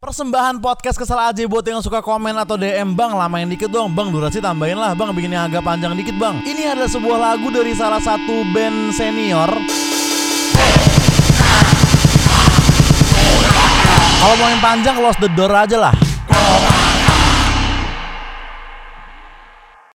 Persembahan podcast kesal aja buat yang suka komen atau DM Bang Lamain dikit dong. Bang durasi tambahin lah. Bang bikin yang agak panjang dikit Bang. Ini adalah sebuah lagu dari salah satu band senior. Kalau mau yang panjang lost the door aja lah.